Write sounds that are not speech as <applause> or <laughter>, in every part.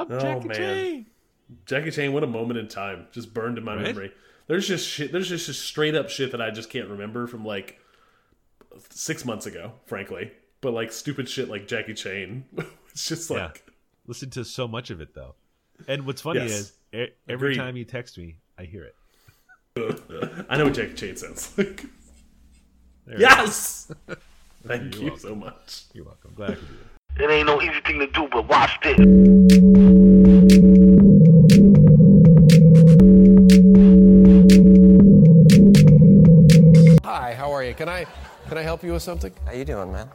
I'm Oh, Jackie man. Chan. Jackie Chan, what a moment in time, just burned in my Right? memory. There's just shit. There's just, just straight up shit that I just can't remember from like six months ago, frankly. But like stupid shit like Jackie Chan, <laughs> it's just Yeah. like Listen to so much of it though. And what's funny Yes. is e- every Agreed. time you text me, I hear it. <laughs> I know what Jackie Chan sounds <laughs> like. There yes, thank You're you welcome. so much. You're welcome. Glad I could do it. It ain't no easy thing to do, but watch this. Can I help you with something? How you doing, man?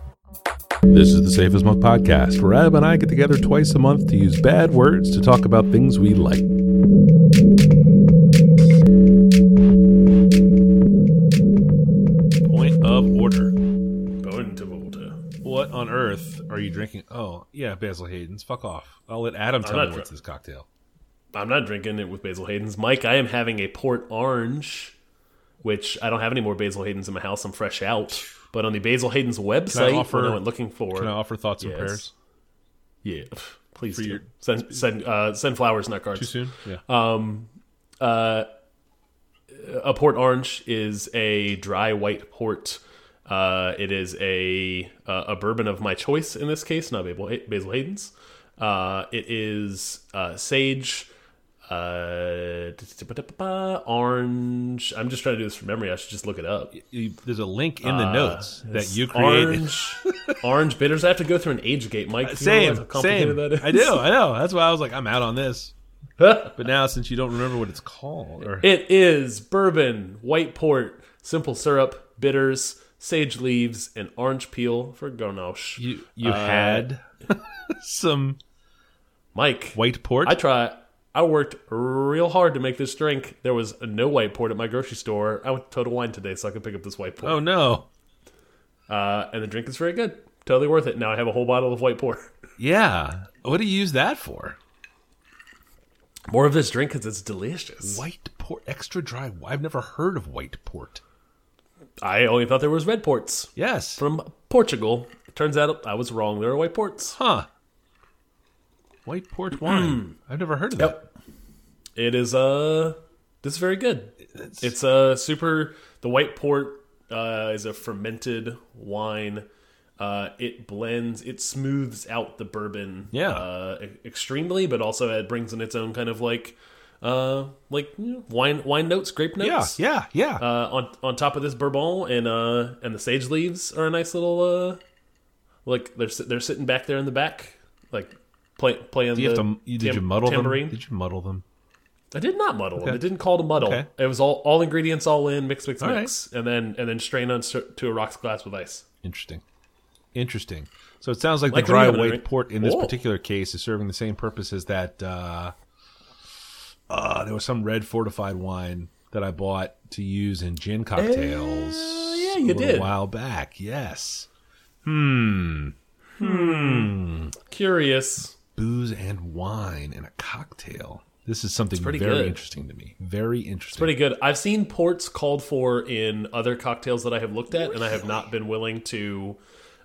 This is the Safe as Milk podcast, where Ab and I get together twice a month to use bad words to talk about things we like. Point of order. Bone to Volta. What on earth are you drinking? Oh, yeah, Basil Hayden's. Fuck off. I'll let Adam tell not me what's dr- this cocktail. I'm not drinking it with Basil Hayden's. Mike, I am having a Port Orange, which I don't have any more Basil Hayden's in my house. I'm fresh out. But on the Basil Hayden's website, offer- when I went looking for, Can I offer thoughts and Yes. prayers? yeah, please do. your- send send uh, send flowers, not cards. Too soon? Yeah. Um, uh, a port orange is a dry white port. Uh, it is a uh, a bourbon of my choice in this case, not Basil, Basil Hayden's. Uh, it is uh, sage, uh, orange. I'm just trying to do this from memory. I should just look it up. There's a link in the Uh, notes that you created. Orange, <laughs> orange bitters. I have to go through an age gate, Mike. Do you Same, realize how same. that is? I do, I know. That's why I was like, I'm out on this. But now, since you don't remember what it's called, or It is bourbon, white port, simple syrup, bitters, sage leaves, and orange peel for garnish. you you Uh, had <laughs> some Mike, white port. I try. I worked real hard to make this drink. There was no white port at my grocery store. I went to Total Wine today so I could pick up this white port. oh no, Uh, and the drink is very good. Totally worth it. Now I have a whole bottle of white port. <laughs> yeah. What do you use that for? More of this drink because it's delicious. White port, extra dry. I've never heard of white port. I only thought there was red ports Yes, from Portugal. Turns out I was wrong. There are white ports. huh? White port wine. <clears throat> I've never heard of that. It is uh this is very good. It's a super the white port uh is a fermented wine. Uh it blends it smooths out the bourbon Yeah. uh extremely but also it brings in its own kind of like uh like you know, wine wine notes, grape notes. yeah, yeah. yeah. Uh on on top of this bourbon and uh and the sage leaves are a nice little uh like they're they're sitting back there in the back like play, playing do you the have to? Did you muddle tambourine. them? Did you muddle them? I did not muddle them. Okay. It didn't call to muddle. Okay. It was all all ingredients all in, mix, mix, All mix, and then and then strain on to a rocks glass with ice. Interesting. Interesting. So it sounds like, Like the dry a drink- port in this Whoa. particular case is serving the same purpose as that. Uh, uh, there was some red fortified wine that I bought to use in gin cocktails. Uh, yeah, you a did. while back. Yes. Hmm. Hmm. Curious. Booze and wine in a cocktail. This is something pretty very good. interesting to me. Very interesting. Pretty good. I've seen ports called for in other cocktails that I have looked at, and I have not been willing to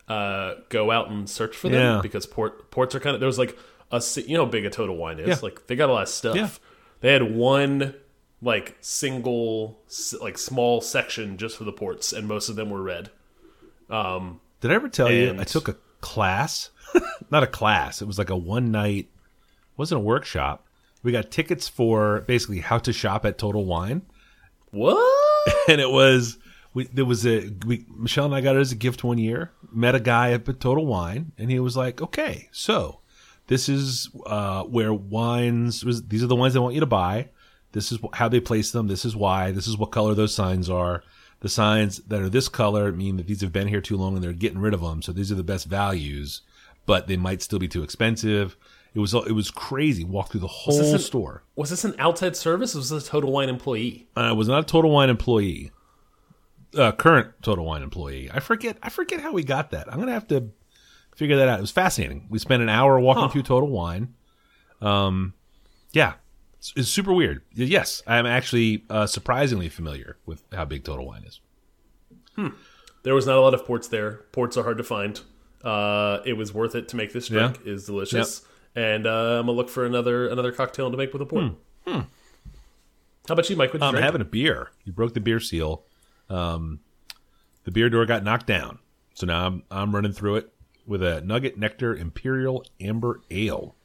uh, go out and search for them Yeah. because port ports are kind of there's like a you know how big a total wine is. Yeah. Like they got a lot of stuff. Yeah. They had one like single like small section just for the ports, and most of them were red. Did I ever tell you I took a class? <laughs> Not a class. It was like a one night. Wasn't a workshop. We got tickets for basically how to shop at Total Wine, What? <laughs> and it was we. There was a we. Michelle and I got it as a gift one year. Met a guy at Total Wine, and he was like, "Okay, so this is uh, where wines. Was, these are the wines I want you to buy. This is how they place them. This is why. This is what color those signs are. The signs that are this color mean that these have been here too long and they're getting rid of them. So these are the best values, but they might still be too expensive. It was it was crazy. Walk through the whole this an- store. Was this an outside service? Or was this a Total Wine employee? I was not a Total Wine employee. Uh, current Total Wine employee. I forget. I forget how we got that. I'm gonna have to figure that out. It was fascinating. We spent an hour walking Huh. through Total Wine. Um, yeah, it's, it's super weird. Yes, I'm actually uh, surprisingly familiar with how big Total Wine is. There was not a lot of ports there. Ports are hard to find. Uh, it was worth it to make this drink. Yeah. is delicious. And uh, I'm gonna look for another another cocktail to make with a port. How about you, Mike? I'm drink? having a beer. You broke the beer seal. Um, the beer door got knocked down, so now I'm I'm running through it with a Nugget Nectar Imperial Amber Ale.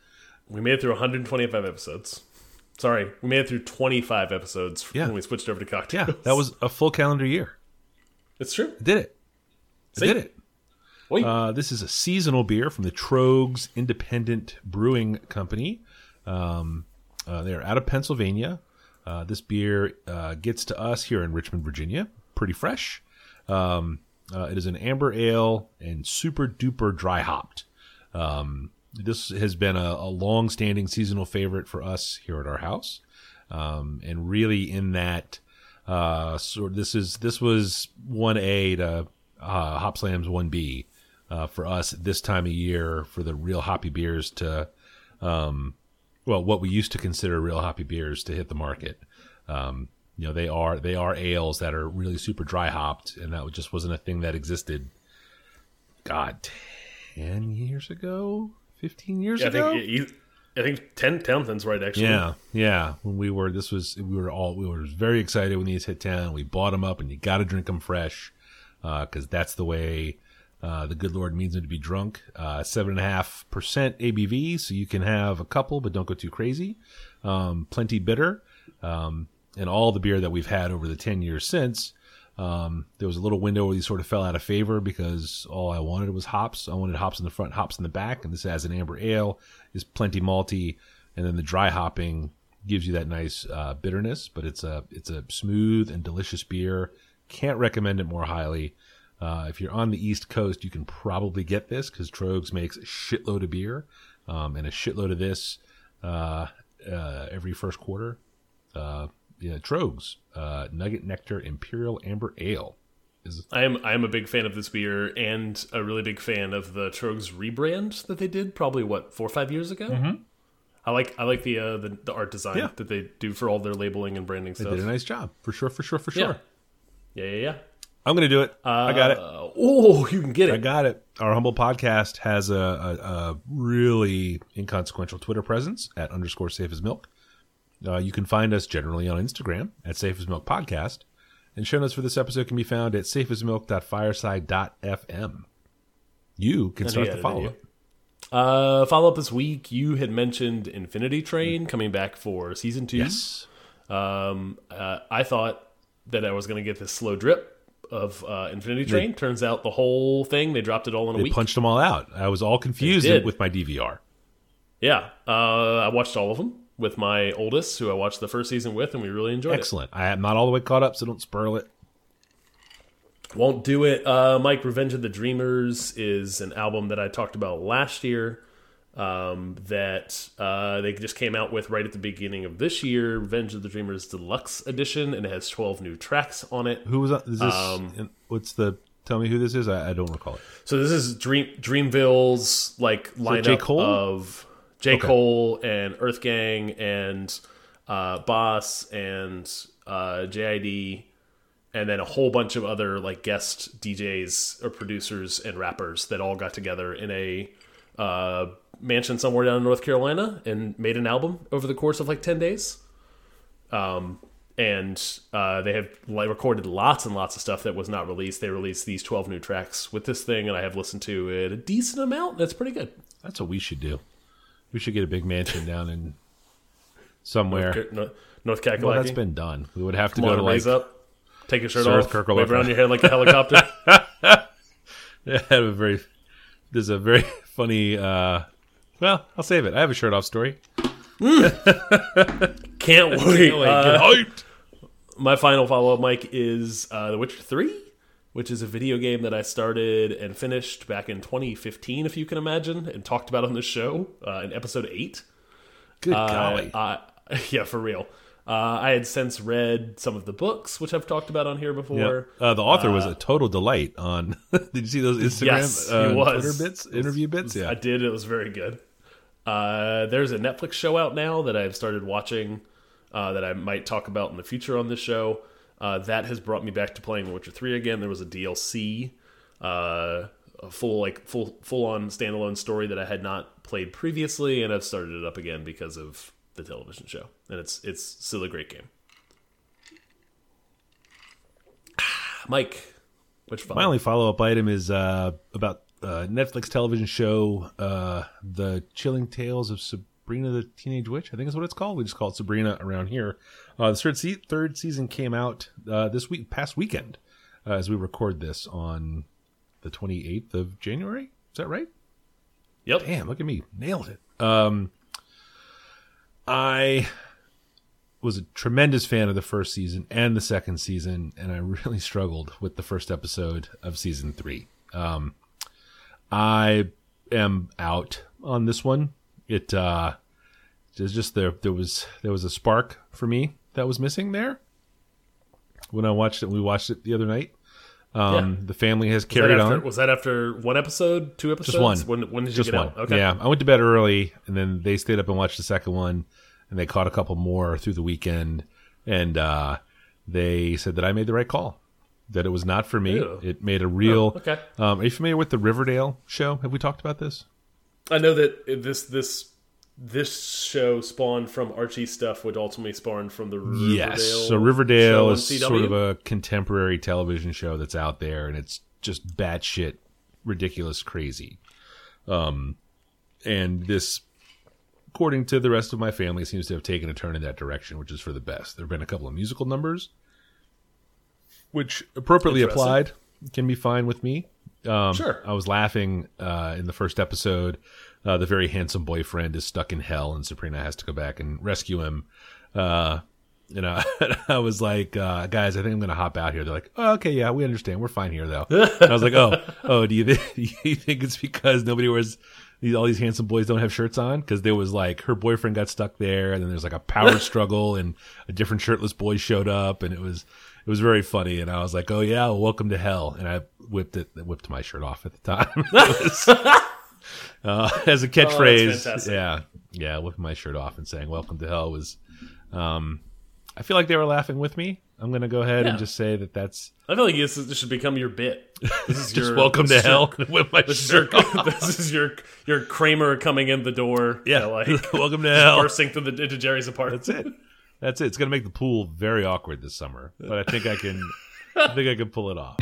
We made it through 125 episodes. Sorry, we made it through 25 episodes Yeah. when we switched over to cocktails. Yeah, that was a full calendar year. it's true. I did it. I did it. Uh, this is a seasonal beer from the Tröegs Independent Brewing Company. Um, uh, they're out of Pennsylvania. Uh, this beer uh, gets to us here in Richmond, Virginia, pretty fresh. Um, uh, it is an amber ale and super duper dry hopped. Um, this has been a, a long standing seasonal favorite for us here at our house. Um, and really in that, uh, sort this is, this was 1A to, uh, Hopslam's 1B, uh, for us this time of year for the real hoppy beers to, um, well, what we used to consider real hoppy beers to hit the market. Um, you know, they are they are ales that are really super dry hopped, and that just wasn't a thing that existed. God, ten years ago, fifteen years I ago. think you, I think 10 Townsend's right actually. yeah, yeah. When we were, this was we were all we were very excited when these hit town. We bought them up, and you got to drink them fresh because that's the way uh, the good Lord means them to be drunk. Uh, Seven and a half percent ABV, so you can have a couple, but don't go too crazy. Um, plenty bitter, um, and all the beer that we've had over the ten years since. Um, there was a little window where these sort of fell out of favor because all I wanted was hops. I wanted hops in the front, hops in the back, and this as an amber ale is plenty malty, and then the dry hopping gives you that nice uh, bitterness. But it's a it's a smooth and delicious beer. Can't recommend it more highly. Uh, if you're on the East Coast, you can probably get this because Tröegs makes a shitload of beer um, and a shitload of this uh, uh, every first quarter. Uh, yeah, Tröegs uh, Nugget Nectar Imperial Amber Ale is I am I am a big fan of this beer and a really big fan of the Tröegs rebrand that they did probably what four or five years ago. Mm-hmm. I like I like the uh, the, the art design Yeah. that they do for all their labeling and branding stuff. they did a nice job for sure, for sure, for yeah. sure. yeah, yeah, yeah. I'm gonna do it. I got it. Uh, oh, you can get it. I got it. Our humble podcast has a, a, a really inconsequential Twitter presence at underscore safe as milk. Uh, you can find us generally on Instagram at safe as milk podcast. And show notes for this episode can be found at safeasmilk.fireside.fm. You can start the follow up. Uh, follow up this week. You had mentioned Infinity Train coming back for season two. Yes. Um, uh, I thought that I was going to get this slow drip of uh, Infinity Train. Turns out the whole thing they dropped it all in a They week. punched them all out. I was all confused with my DVR. Yeah, uh, I watched all of them with my oldest, who I watched the first season with, and we really enjoyed it. Excellent. I am not all the way caught up, so don't spoil it. it. Won't do it. Uh, Mike, Revenge of the Dreamers is an album that I talked about last year. Um, that uh, they just came out with right at the beginning of this year, Revenge of the Dreamers Deluxe Edition, and it has 12 new tracks on it. Who was on- is this? Um, what's the? Tell me who this is. I, I don't recall it. So this is Dream Dreamville's like lineup of J. Okay. Cole and Earth Gang and uh, Bas and uh, JID, and then a whole bunch of other like guest DJs or producers and rappers that all got together in a uh, mansion somewhere down in North Carolina and made an album over the course of like ten days. Um, and uh, they have like, recorded lots and lots of stuff that was not released. They released these 12 new tracks with this thing, and I have listened to it a decent amount. That's pretty good. That's what we should do. We should get a big mansion down in somewhere. North, North Kakalaki. Well, that's been done. We would have to Come go to like up, take your shirt off, Kirkle wave around your head like a helicopter. <laughs> I have a very there's a very funny uh well, I'll save it. I have a shirt off story. <laughs> Can't wait. Wait, Uh, my final follow up, Mike, is uh, The Witcher 3, which is a video game that I started and finished back in 2015, if you can imagine, and talked about on this show uh, in episode 8. Good Uh, golly. uh, <laughs> yeah, for real. Uh, I had since read some of the books, which I've talked about on here before. Uh, the author was a total delight on <laughs> Did you see those Instagram Yes, uh, was. Twitter bits, interview bits? Yeah. I did. It was very good. Uh, there's a Netflix show out now that I've started watching uh, that I might talk about in the future on this show. Uh, that has brought me back to playing Witcher 3 again. There was a DLC, uh, a full like full full on standalone story that I had not played previously, and I've started it up again because of the television show, and it's it's still a great game. <sighs> Mike, which My only follow up item is uh, about uh, Netflix television show, uh, The Chilling Tales of Sabrina the Teenage Witch. I think is what it's called. We just call it Sabrina around here. Uh, the third, se- third season came out uh, this week, past weekend, uh, as we record this on the 28th of January. Is that right? Yep. Damn, look at me. Nailed it. Um, I was a tremendous fan of the first season and the second season, and I really <laughs> struggled with the first episode of season three. Um, I am out on this one. It uh, there's just there there was there was a spark for me that was missing there when I watched it. We watched it the other night. Um, The family has Was carried after- on. Was that after one episode, two episodes? Just one. When, when did you Just get one. out? Okay. Yeah, I went to bed early, and then they stayed up and watched the second one, and they caught a couple more through the weekend, and uh, they said that I made the right call. That it was not for me. Ew. It made a real. Oh, okay. Um, are you familiar with the Riverdale show? Have we talked about this? I know that this this this show spawned from Archie stuff, would ultimately spawn from the Riverdale yes. So Riverdale is sort of a contemporary television show that's out there, and it's just batshit ridiculous crazy. Um, and this, according to the rest of my family, seems to have taken a turn in that direction, which is for the best. There have been a couple of musical numbers, which appropriately applied can be fine with me. Um, Sure. I was laughing uh, in the first episode. Uh, the very handsome boyfriend is stuck in hell, and Sabrina has to go back and rescue him. Uh, you know, <laughs> I was like, uh, guys, I think I'm going to hop out here. They're like, oh, okay, yeah, we understand. We're fine here, though. And I was like, oh, <laughs> oh, do you, th- <laughs> you think it's because nobody wears these, all these handsome boys don't have shirts on? Because there was like her boyfriend got stuck there, and then there's like a power struggle, and a different shirtless boy showed up, and it was it was very funny. And I was like, oh yeah, well, welcome to hell. And I whipped it, whipped my shirt off at the time. <laughs> Uh, as a catchphrase, fantastic. yeah, yeah, whipping my shirt off and saying "Welcome to Hell" was. Um, I feel like they were laughing with me. I'm going to go ahead Yeah. and just say that that's I feel like this, is, this should become your bit. This is <laughs> just your welcome to hell. Your, Whip my this is your shirt off. <laughs> this is your your Kramer coming in the door. Yeah, like welcome to hell. bursting through the into Jerry's apartment. That's it. That's it. It's going to make the pool very awkward this summer, but I think I can. I think I can pull it off.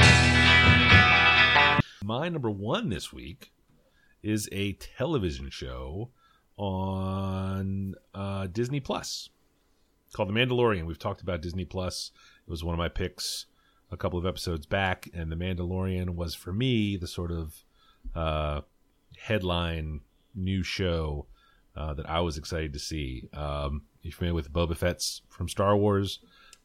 My number one this week is a television show on uh, Disney Plus called The Mandalorian. We've talked about Disney Plus. It was one of my picks a couple of episodes back, and The Mandalorian was for me the sort of uh, headline new show uh, that I was excited to see. Um, you familiar with Boba Fett's from Star Wars?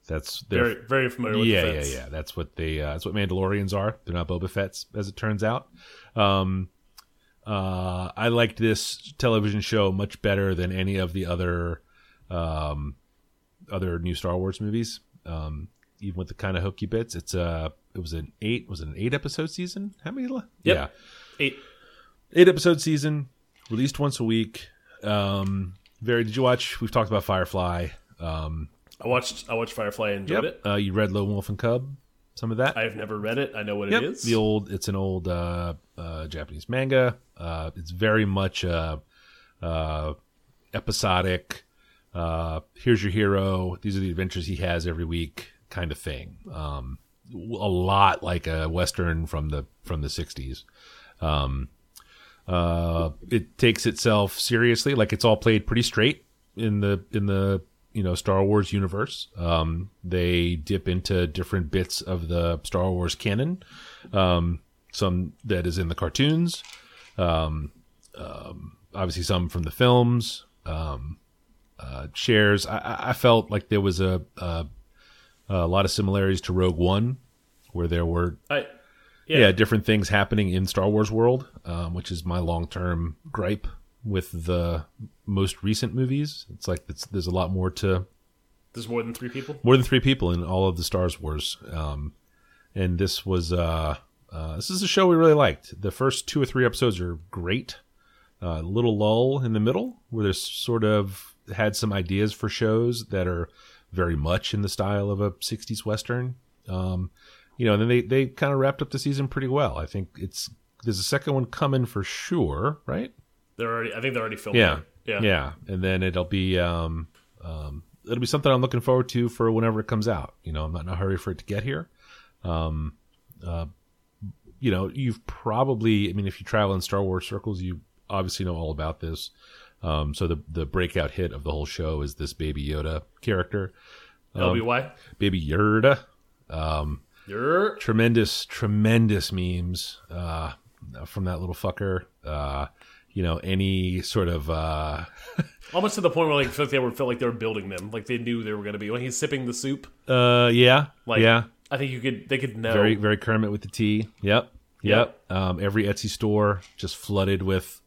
That's their Very very familiar with yeah, yeah, yeah. That's what they. Uh, that's what Mandalorians are. They're not Boba Fett's, as it turns out. Um, uh, I liked this television show much better than any of the other, um, other new Star Wars movies. Um, even with the kind of hokey bits, it's uh, it was an eight. Was it an eight episode season? How many? Yep. Yeah, Eight. eight episode season, released once a week. Um, very. Did you watch? We've talked about Firefly. Um, I watched I watched Firefly and enjoyed it. Uh, you read Lone Wolf and Cub. Some of that. I've never read it. I know what Yep, it is. the old. It's an old uh, uh, Japanese manga. Uh, it's very much uh, uh, episodic. Uh, here's your hero. These are the adventures he has every week, kind of thing. Um, a lot like a western from the from the '60s. Um, uh, it takes itself seriously, like it's all played pretty straight in the in the you know Star Wars universe. Um, they dip into different bits of the Star Wars canon, um, some that is in the cartoons, um, um, obviously some from the films. Um, uh, shares. I- I, felt like there was a, a a lot of similarities to Rogue One, where there were I, yeah, yeah. different things happening in Star Wars world, um, which is my long term gripe with the most recent movies. It's like it's, there's a lot more to There's more than three people. more than three people in all of the Star Wars, um, and this was uh, uh, this is a show we really liked. The first two or three episodes are great. A little lull in the middle where there's sort of had some ideas for shows that are very much in the style of a 60s western. Um, you know, and then they, they kind of wrapped up the season pretty well. I think it's there's a second one coming for sure, right? They're already. I think they're already filming. Yeah, yeah, yeah, and then it'll be um, um, it'll be something I'm looking forward to for whenever it comes out. You know, I'm not in a hurry for it to get here. Um, uh, you know, you've probably, I mean, if you travel in Star Wars circles, you obviously know all about this. Um, so the the breakout hit of the whole show is this Baby Yoda character, LBY. Baby Yoda. You're Tremendous, tremendous memes uh, from that little fucker. Uh, you know, any sort of uh, <laughs> almost to the point where like they were felt like they were building them. Like they knew they were going to be when he's sipping the soup. uh, yeah, Like yeah, I think you could they could know. very very Kermit with the tea Yep, yep. Um, every Etsy store just flooded with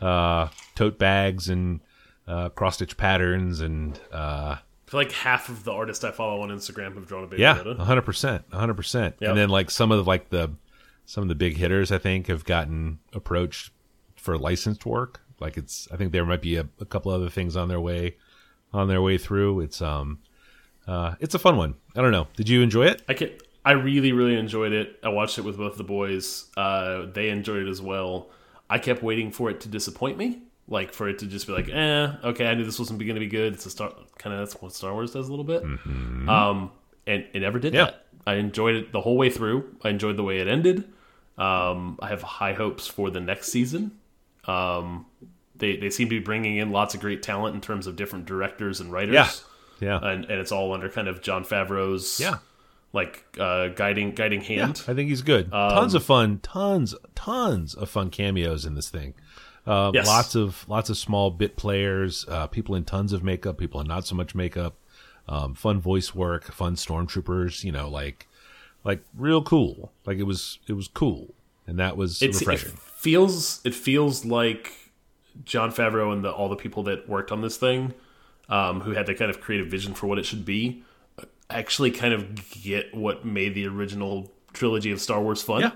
uh, tote bags and uh, cross stitch patterns and uh, I feel like half of the artists I follow on Instagram have drawn a baby yeah, Yoda. hundred percent, hundred percent. And then like some of the like the some of the big hitters, I think, have gotten approached for licensed work. Like it's, I think there might be a, a couple other things on their way on their way through. It's um, uh, it's a fun one. I don't know. Did you enjoy it? I can I really really enjoyed it. I watched it with both the boys. Uh, they enjoyed it as well. I kept waiting for it to disappoint me, like for it to just be like, eh, okay, I knew this wasn't going to be good. It's a star kind of that's what Star Wars does a little bit. Um, and it never did Yeah. that. I enjoyed it the whole way through. I enjoyed the way it ended. Um, I have high hopes for the next season. Um, they they seem to be bringing in lots of great talent in terms of different directors and writers. Yeah. Yeah. and and it's all under kind of Jon Favreau's yeah. like uh, guiding guiding Yeah, hand. I think he's good. tons of fun, tons, tons of fun cameos in this thing. Uh, Yes. Lots of lots of small bit players, uh, people in tons of makeup, people in not so much makeup, um, fun voice work, fun stormtroopers. You know, like like real cool. Like it was it was cool, and that was It's, it refreshing. feels it feels like Jon Favreau and the, all the people that worked on this thing, um, who had the kind of creative vision for what it should be, actually kind of get what made the original trilogy of Star Wars fun. yeah,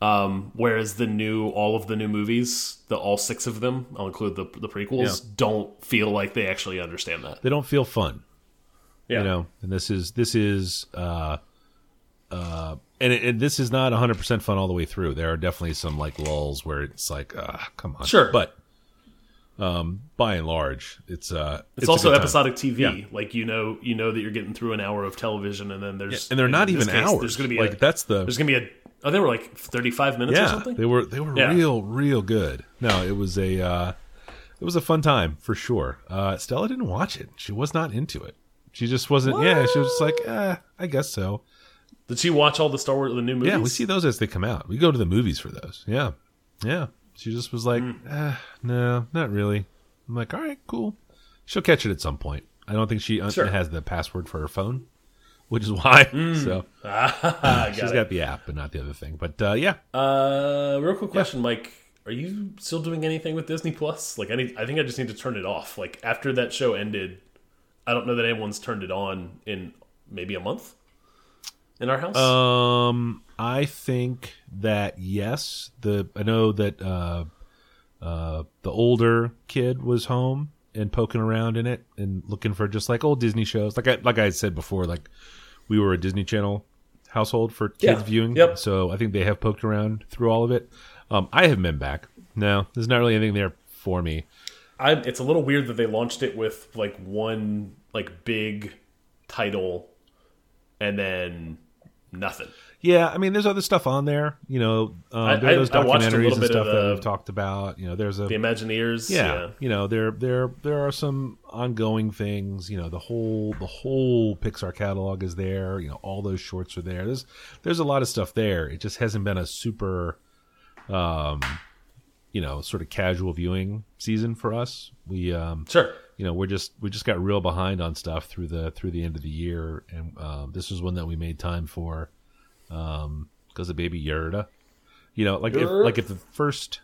Um, whereas the new, all of the new movies, the all six of them, I'll include the the prequels, Yeah. don't feel like they actually understand that. they don't feel fun. Yeah. you know and this is this is uh uh and, it, and this is not 100% fun all the way through there are definitely some like lulls where it's like ah come on Sure. but um by and large it's uh It's, a also episodic TV. Yeah. Like you know, you know that you're getting through an hour of television, and then there's and they're not even case, hours There's going to be like a, that's the there's going to be a oh they were like 35 minutes or something. they were they were Yeah. real real good no it was a uh it was a fun time for sure uh stella didn't watch it she was not into it she just wasn't yeah she was just like eh, i guess so Did she watch all the Star Wars the new movies? Yeah, we see those as they come out. We go to the movies for those. Yeah, yeah. She just was like, Hmm. eh, no, not really. I'm like, all right, cool. She'll catch it at some point. I don't think she Sure. has the password for her phone, which is <laughs> why. Hmm. So <laughs> Ah, <laughs> she's got got the app, but not the other thing. But uh, yeah. Uh, real quick question, Mike. Are you still doing anything with Disney Plus? Like, I need, I think I just need to turn it off. Like after that show ended, I don't know that anyone's turned it on in maybe a month in our house. um, I think that yes. The I know that uh, uh, the older kid was home and poking around in it and looking for just like old Disney shows. Like I like I said before, like we were a Disney Channel household for kids Yeah. viewing. Yep. So I think they have poked around through all of it. Um, I haven't been back. No, there's not really anything there for me. I, it's a little weird that they launched it with like one like big title and then nothing. Yeah, I mean, there's other stuff on there. You know, um, I- there are those I- I watched a documentaries and stuff that the- we've talked about. You know, there's a The Imagineers, yeah, you know there there there are some ongoing things you know the whole the whole pixar catalog is there you know all those shorts are there there's there's a lot of stuff there it just hasn't been a super um you know sort of casual viewing season for us we um sure. You know we're just we just got real behind on stuff through the through the end of the year. And um, this was one that we made time for um because of baby Yerda. You know like if like if the first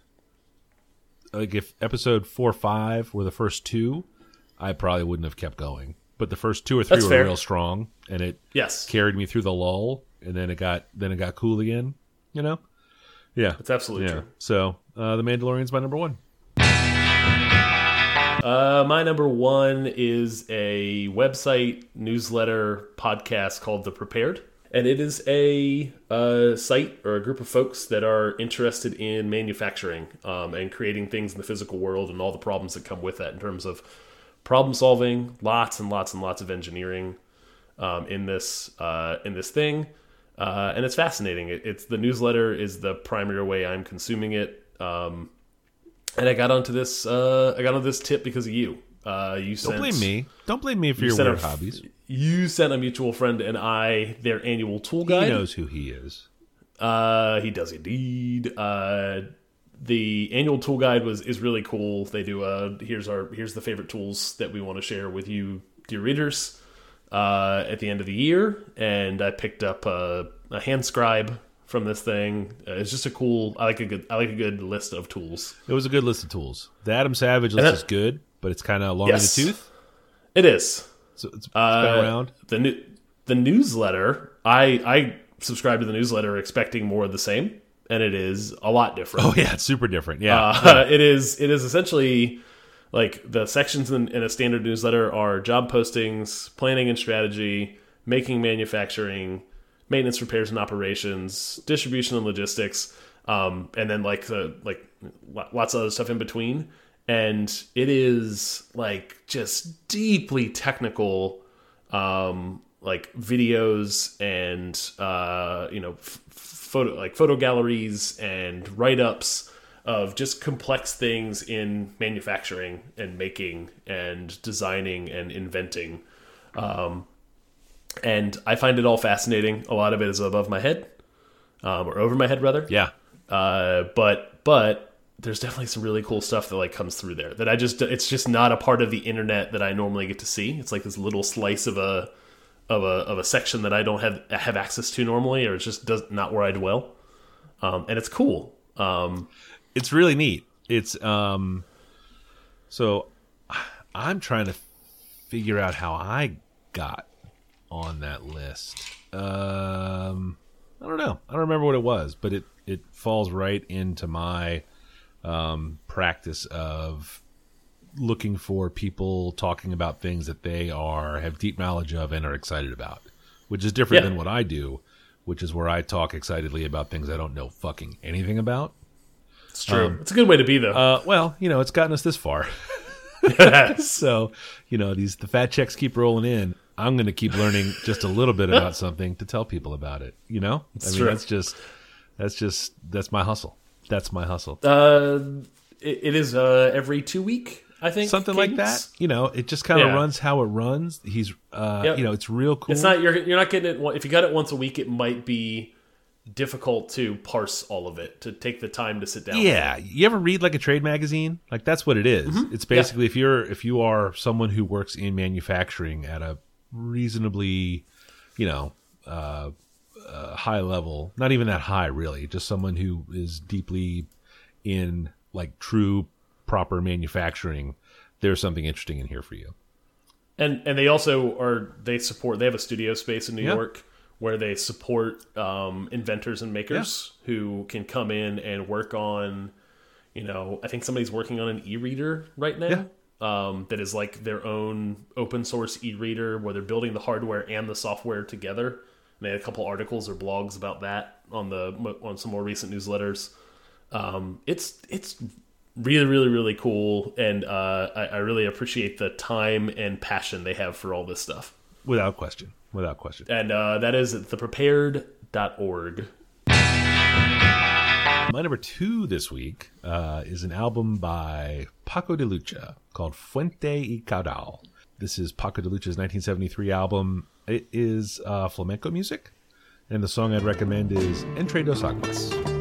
like if episode four or five were the first two I probably wouldn't have kept going. But the first two or three That's were fair. real strong and it Yes, carried me through the lull and then it got then it got cool again you know? Yeah. It's absolutely yeah. true. so uh the Mandalorian's my number one Uh, my number one is a website, newsletter, podcast called The Prepared. and it is a uh, site or a group of folks that are interested in manufacturing um, and creating things in the physical world and all the problems that come with that in terms of problem solving. Lots and lots and lots of engineering um, in this uh, in this thing, uh, and it's fascinating. It, it's the newsletter is the primary way I'm consuming it, um, and I got onto this uh, I got onto this tip because of you. Uh, you Don't blame me. Don't blame me for your sent a- weird hobbies. You sent a mutual friend and I their annual tool guide. He knows who he is. Uh, he does indeed. Uh, the annual tool guide was is really cool. They do a here's our here's the favorite tools that we want to share with you, dear readers. Uh, at the end of the year, and I picked up a, a hand scribe from this thing. Uh, it's just a cool. I like a good. I like a good list of tools. It was a good list of tools. The Adam Savage list that- is good, but it's kind of long Yes. in the tooth. It is. So it's, it's Uh, been around. the new the newsletter. I I subscribe to the newsletter expecting more of the same, and it is a lot different. Oh yeah, it's super different. Yeah. Uh, <laughs> it is it is essentially like the sections in, in a standard newsletter are job postings, planning and strategy, making manufacturing, maintenance, repairs and operations, distribution and logistics, um, and then like the like lots of other stuff in between. And it is like just deeply technical, um, like videos and uh, you know photo like photo galleries and write ups of just complex things in manufacturing and making and designing and inventing. Um, and I find it all fascinating. A lot of it is above my head, um, or over my head rather. yeah. Uh, but but there's definitely some really cool stuff that like comes through there that I just it's just not a part of the internet that I normally get to see. It's like this little slice of a of a of a section that I don't have have access to normally, or it's just does not where I dwell. Um, and it's cool. Um, it's really neat. It's um so I'm trying to figure out how I got on that list. Um I don't know. I don't remember what it was, but it it falls right into my um practice of looking for people talking about things that they are have deep knowledge of and are excited about, which is different Yeah. than what I do, which is where I talk excitedly about things I don't know fucking anything about. it's true. it's a good way to be though. Uh, well, you know, it's gotten us this far. <laughs> <laughs> so, you know, these the fat checks keep rolling in. I'm going to keep learning just a little bit about something to tell people about it. You know, I mean, true. that's just that's just that's my hustle. That's my hustle. Uh, it, it is uh, every two week, I think. Something like that. You know, it just kind of Yeah. runs how it runs. He's, uh, Yep. you know, it's real cool. It's not you're you're not getting it. If you got it once a week, it might be difficult to parse all of it to take the time to sit down. Yeah, you ever read like a trade magazine? Like that's what it is. Mm-hmm. It's basically if you're if you are someone who works in manufacturing at a reasonably, you know, uh, uh, high level, not even that high really, just someone who is deeply in like true proper manufacturing. There's something interesting in here for you. and and they also are they support they have a studio space in New Yeah. York where they support um, inventors and makers who can come in and work on you know I think somebody's working on an e-reader right now um, that is like their own open source e-reader where they're building the hardware and the software together and they had a couple articles or blogs about that on the on some more recent newsletters um, it's it's really really really cool and uh, I, I really appreciate the time and passion they have for all this stuff Without question. Without question. and uh, that is theprepared.org My number two this week uh, is an album by Paco de Lucha called Fuente y Caudal. This is Paco de Lucha's 1973 album. It is uh, flamenco music, and the song I'd recommend is Entre dos Aguas.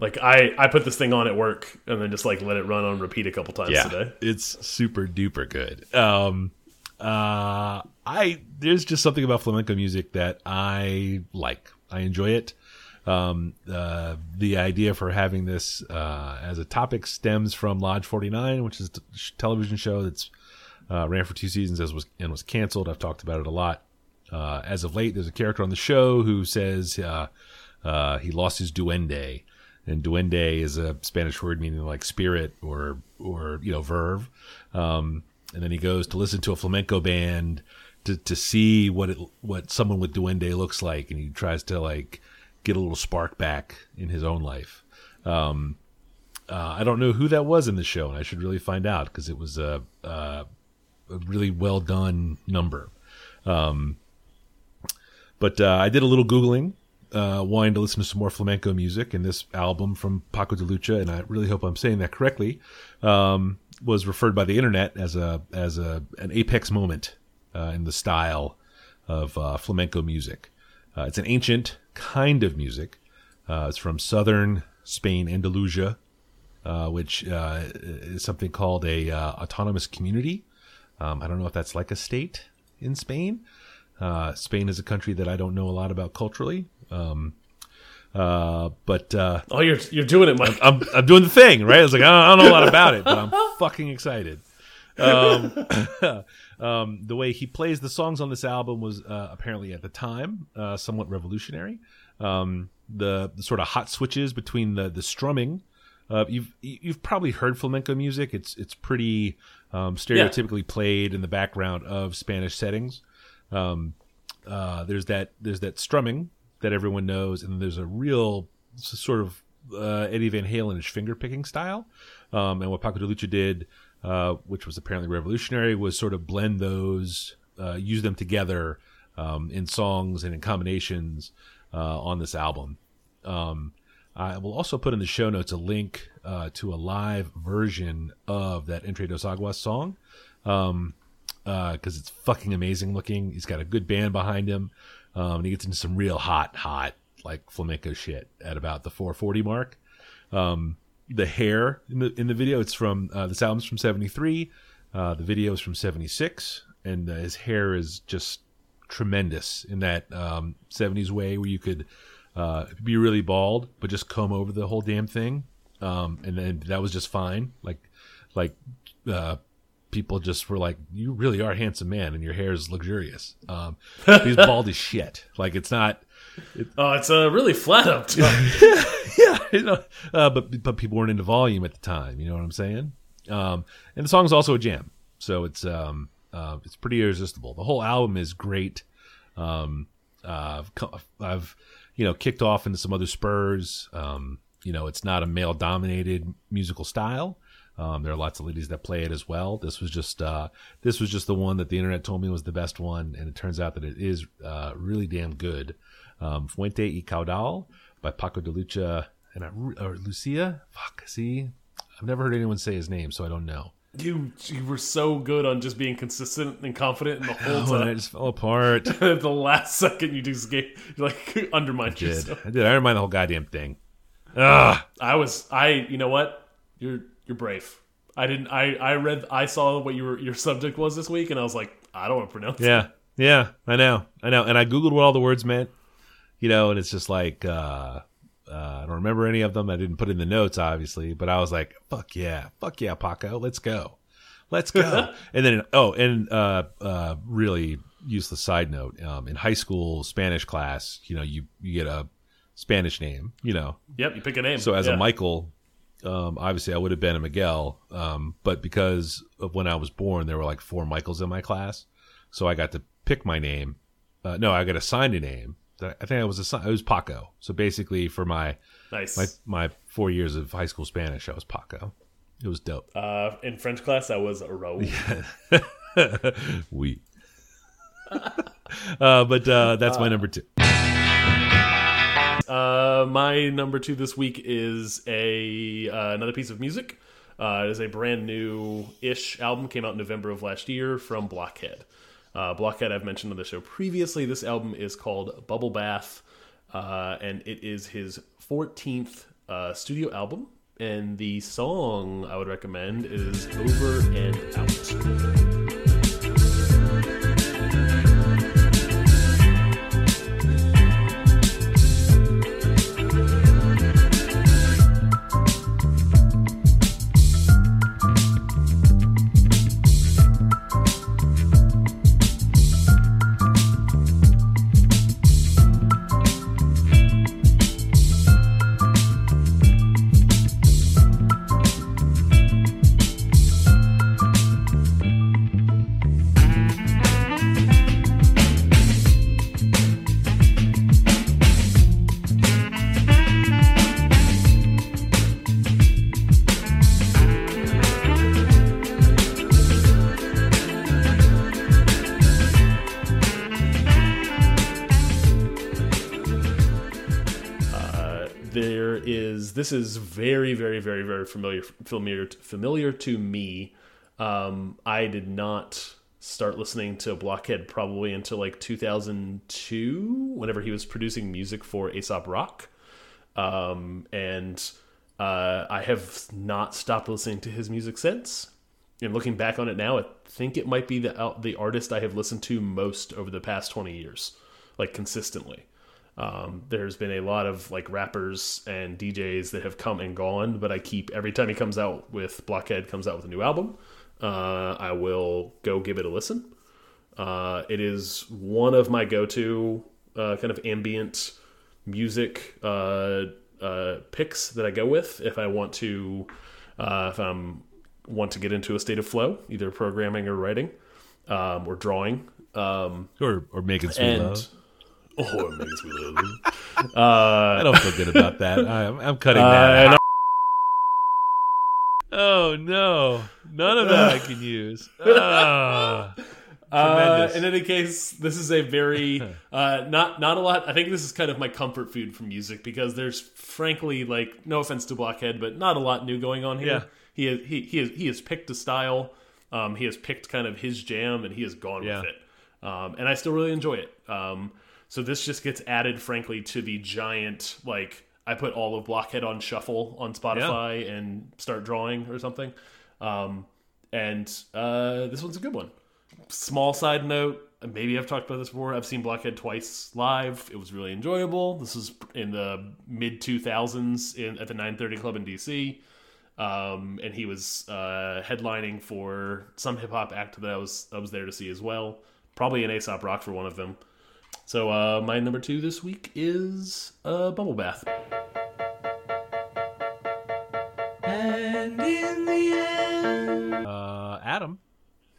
Like I, I put this thing on at work and then just like let it run on repeat a couple times yeah, today. it's super duper good. Um, uh, I there's just something about flamenco music that I like. I enjoy it. Um, uh, the idea for having this uh, as a topic stems from Lodge 49, which is a television show that's uh, ran for two seasons as was and was canceled. I've talked about it a lot. Uh, as of late, there's a character on the show who says uh, uh, he lost his duende, and duende is a Spanish word meaning like spirit or or you know verve. Um, and then he goes to listen to a flamenco band to, to see what it what someone with duende looks like, and he tries to like get a little spark back in his own life. Um, uh, I don't know who that was in the show, and I should really find out because it was a, a a really well done number. Um, but uh, I did a little googling, uh, wanting to listen to some more flamenco music, and this album from Paco de Lucha, and I really hope I'm saying that correctly, um, was referred by the internet as a as a an apex moment uh, in the style of uh, flamenco music. Uh, it's an ancient kind of music. Uh, it's from southern Spain, Andalusia, uh, which is something called a autonomous community. Um, I don't know if that's like a state in Spain. Uh, Spain is a country that I don't know a lot about culturally. Um, uh, but uh, Oh, you're you're doing it, Mike. I'm, I'm doing the thing, right? I was like, I don't, I don't know a lot about it, but I'm fucking excited. Um, <laughs> um, the way he plays the songs on this album was uh, apparently at the time uh, somewhat revolutionary. Um, the, the sort of hot switches between the the strumming. Uh, you've you've probably heard flamenco music. It's it's pretty um, stereotypically played in the background of Spanish settings. Um, uh, there's that there's that strumming that everyone knows, and there's a real sort of uh, Eddie Van Halen-ish finger picking style. Um, and what Paco de Lucha did, uh, which was apparently revolutionary, was sort of blend those, uh, use them together um, in songs and in combinations uh, on this album. Um, I will also put in the show notes a link uh, to a live version of that Entre Dos Aguas song um, because it's fucking amazing looking. He's got a good band behind him. Um, and he gets into some real hot, hot like flamenco shit at about the 440 mark. Um, the hair in the in the video, it's from uh, this album's from '73. Uh, the video is from '76, and uh, his hair is just tremendous in that um, 70s way where you could uh, be really bald but just comb over the whole damn thing um, and then that was just fine like like uh, people just were like you really are a handsome man and your hair is luxurious um, <laughs> he's bald as shit like it's not Oh, it's uh, really flat up. Too. <laughs> yeah, <laughs> you know, uh, but but people weren't into volume at the time. You know what I'm saying? Um, and the song's also a jam, so it's um, uh, it's pretty irresistible. The whole album is great. Um, uh, I've, I've you know kicked off into some other spurs. Um, you know, it's not a male dominated musical style. Um, there are lots of ladies that play it as well. This was just uh, this was just the one that the internet told me was the best one, and it turns out that it is uh, really damn good. Um, Fuente y Caudal by Paco de Lucha and I, or Lucia. Fuck, see, I've never heard anyone say his name, so I don't know. You you were so good on just being consistent and confident in the <laughs> whole Oh, and I just fell apart. At <laughs> the last second, you just gave you like <laughs> undermined I did yourself. I did? I remind the whole goddamn thing. Ugh. I was I you know what you're you're brave. I didn't I I read I saw what your your subject was this week and I was like I don't want to pronounce it. Yeah, yeah, I know, I know. And I googled what all the words meant, you know, and it's just like uh, uh, I don't remember any of them. I didn't put in the notes, obviously, but I was like, "Fuck yeah, fuck yeah, Paco, let's go, let's go." <laughs> and then oh, and uh, uh, really useless side note: um, in high school Spanish class, you know, you you get a Spanish name, you know, Yep, you pick a name. So as Yeah. a Michael, um, obviously I would have been a Miguel, um, but because of when I was born, there were like four Michaels in my class, so I got to pick my name. Uh, no, I got assigned a name. I think I was assigned. It was Paco. So basically, for my nice. my my four years of high school Spanish, I was Paco. It was dope. uh, in French class, I was a row. <laughs> we. <laughs> uh, but uh, that's my number two. Uh, my number two this week is a uh, another piece of music. Uh, it is a brand new ish album. Came out in November of last year from Blockhead. Uh, Blockhead, I've mentioned on the show previously. This album is called Bubble Bath. uh, and it is his 14th uh, studio album. And the song I would recommend is Over and Out. This is very very very very familiar familiar familiar to me. Um, i did not start listening to blockhead probably until like 2002 whenever he was producing music for aesop rock. Um, and uh, i have not stopped listening to his music since. And looking back on it now i think it might be the the artist i have listened to most over the past 20 years like consistently um, there's been a lot of like rappers and DJs that have come and gone, but I keep every time he comes out with Blockhead comes out with a new album, uh, I will go give it a listen. Uh, it is one of my go-to uh, kind of ambient music uh, uh, picks that I go with if I want to, uh, if I'm want to get into a state of flow, either programming or writing um, or drawing. Um, Or or making sweet and love. Or maybe sweet love. I don't feel good about that. <laughs> I'm, I'm cutting Uh, that. Oh no, none of that I can use. Ah. <laughs> Uh, in any case, this is a very <laughs> uh, not not a lot. I think this is kind of my comfort food from music because there's frankly like no offense to Blockhead, but not a lot new going on here. Yeah. He has, he he has, he has picked a style. Um, he has picked kind of his jam and he has gone Yeah. with it. Um, and I still really enjoy it. Um, so this just gets added, frankly, to the giant like I put all of Blockhead on shuffle on Spotify and start drawing or something. Um, and uh, this one's a good one. Small side note maybe i've talked about this before i've seen blockhead twice live. It was really enjoyable. This is in the mid 2000s in, at the 930 club in dc um, and he was uh, headlining for some hip-hop act that i was i was there to see as well. Probably an aesop rock for one of them so uh, my number two this week is uh, bubble bath. And in the end, Uh, Adam,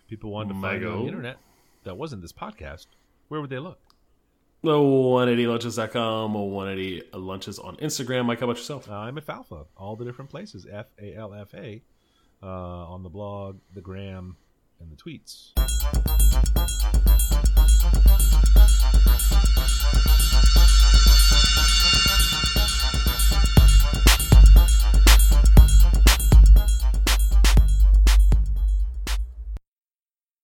people wanted to find you on the internet that wasn't this podcast, where would they look? the 180lunches.com or 180 lunches on instagram. Mike how about yourself? Uh, I'm at Falfa, all the different places, F A L F A, uh, on the blog, the gram, and the tweets. フフフフ。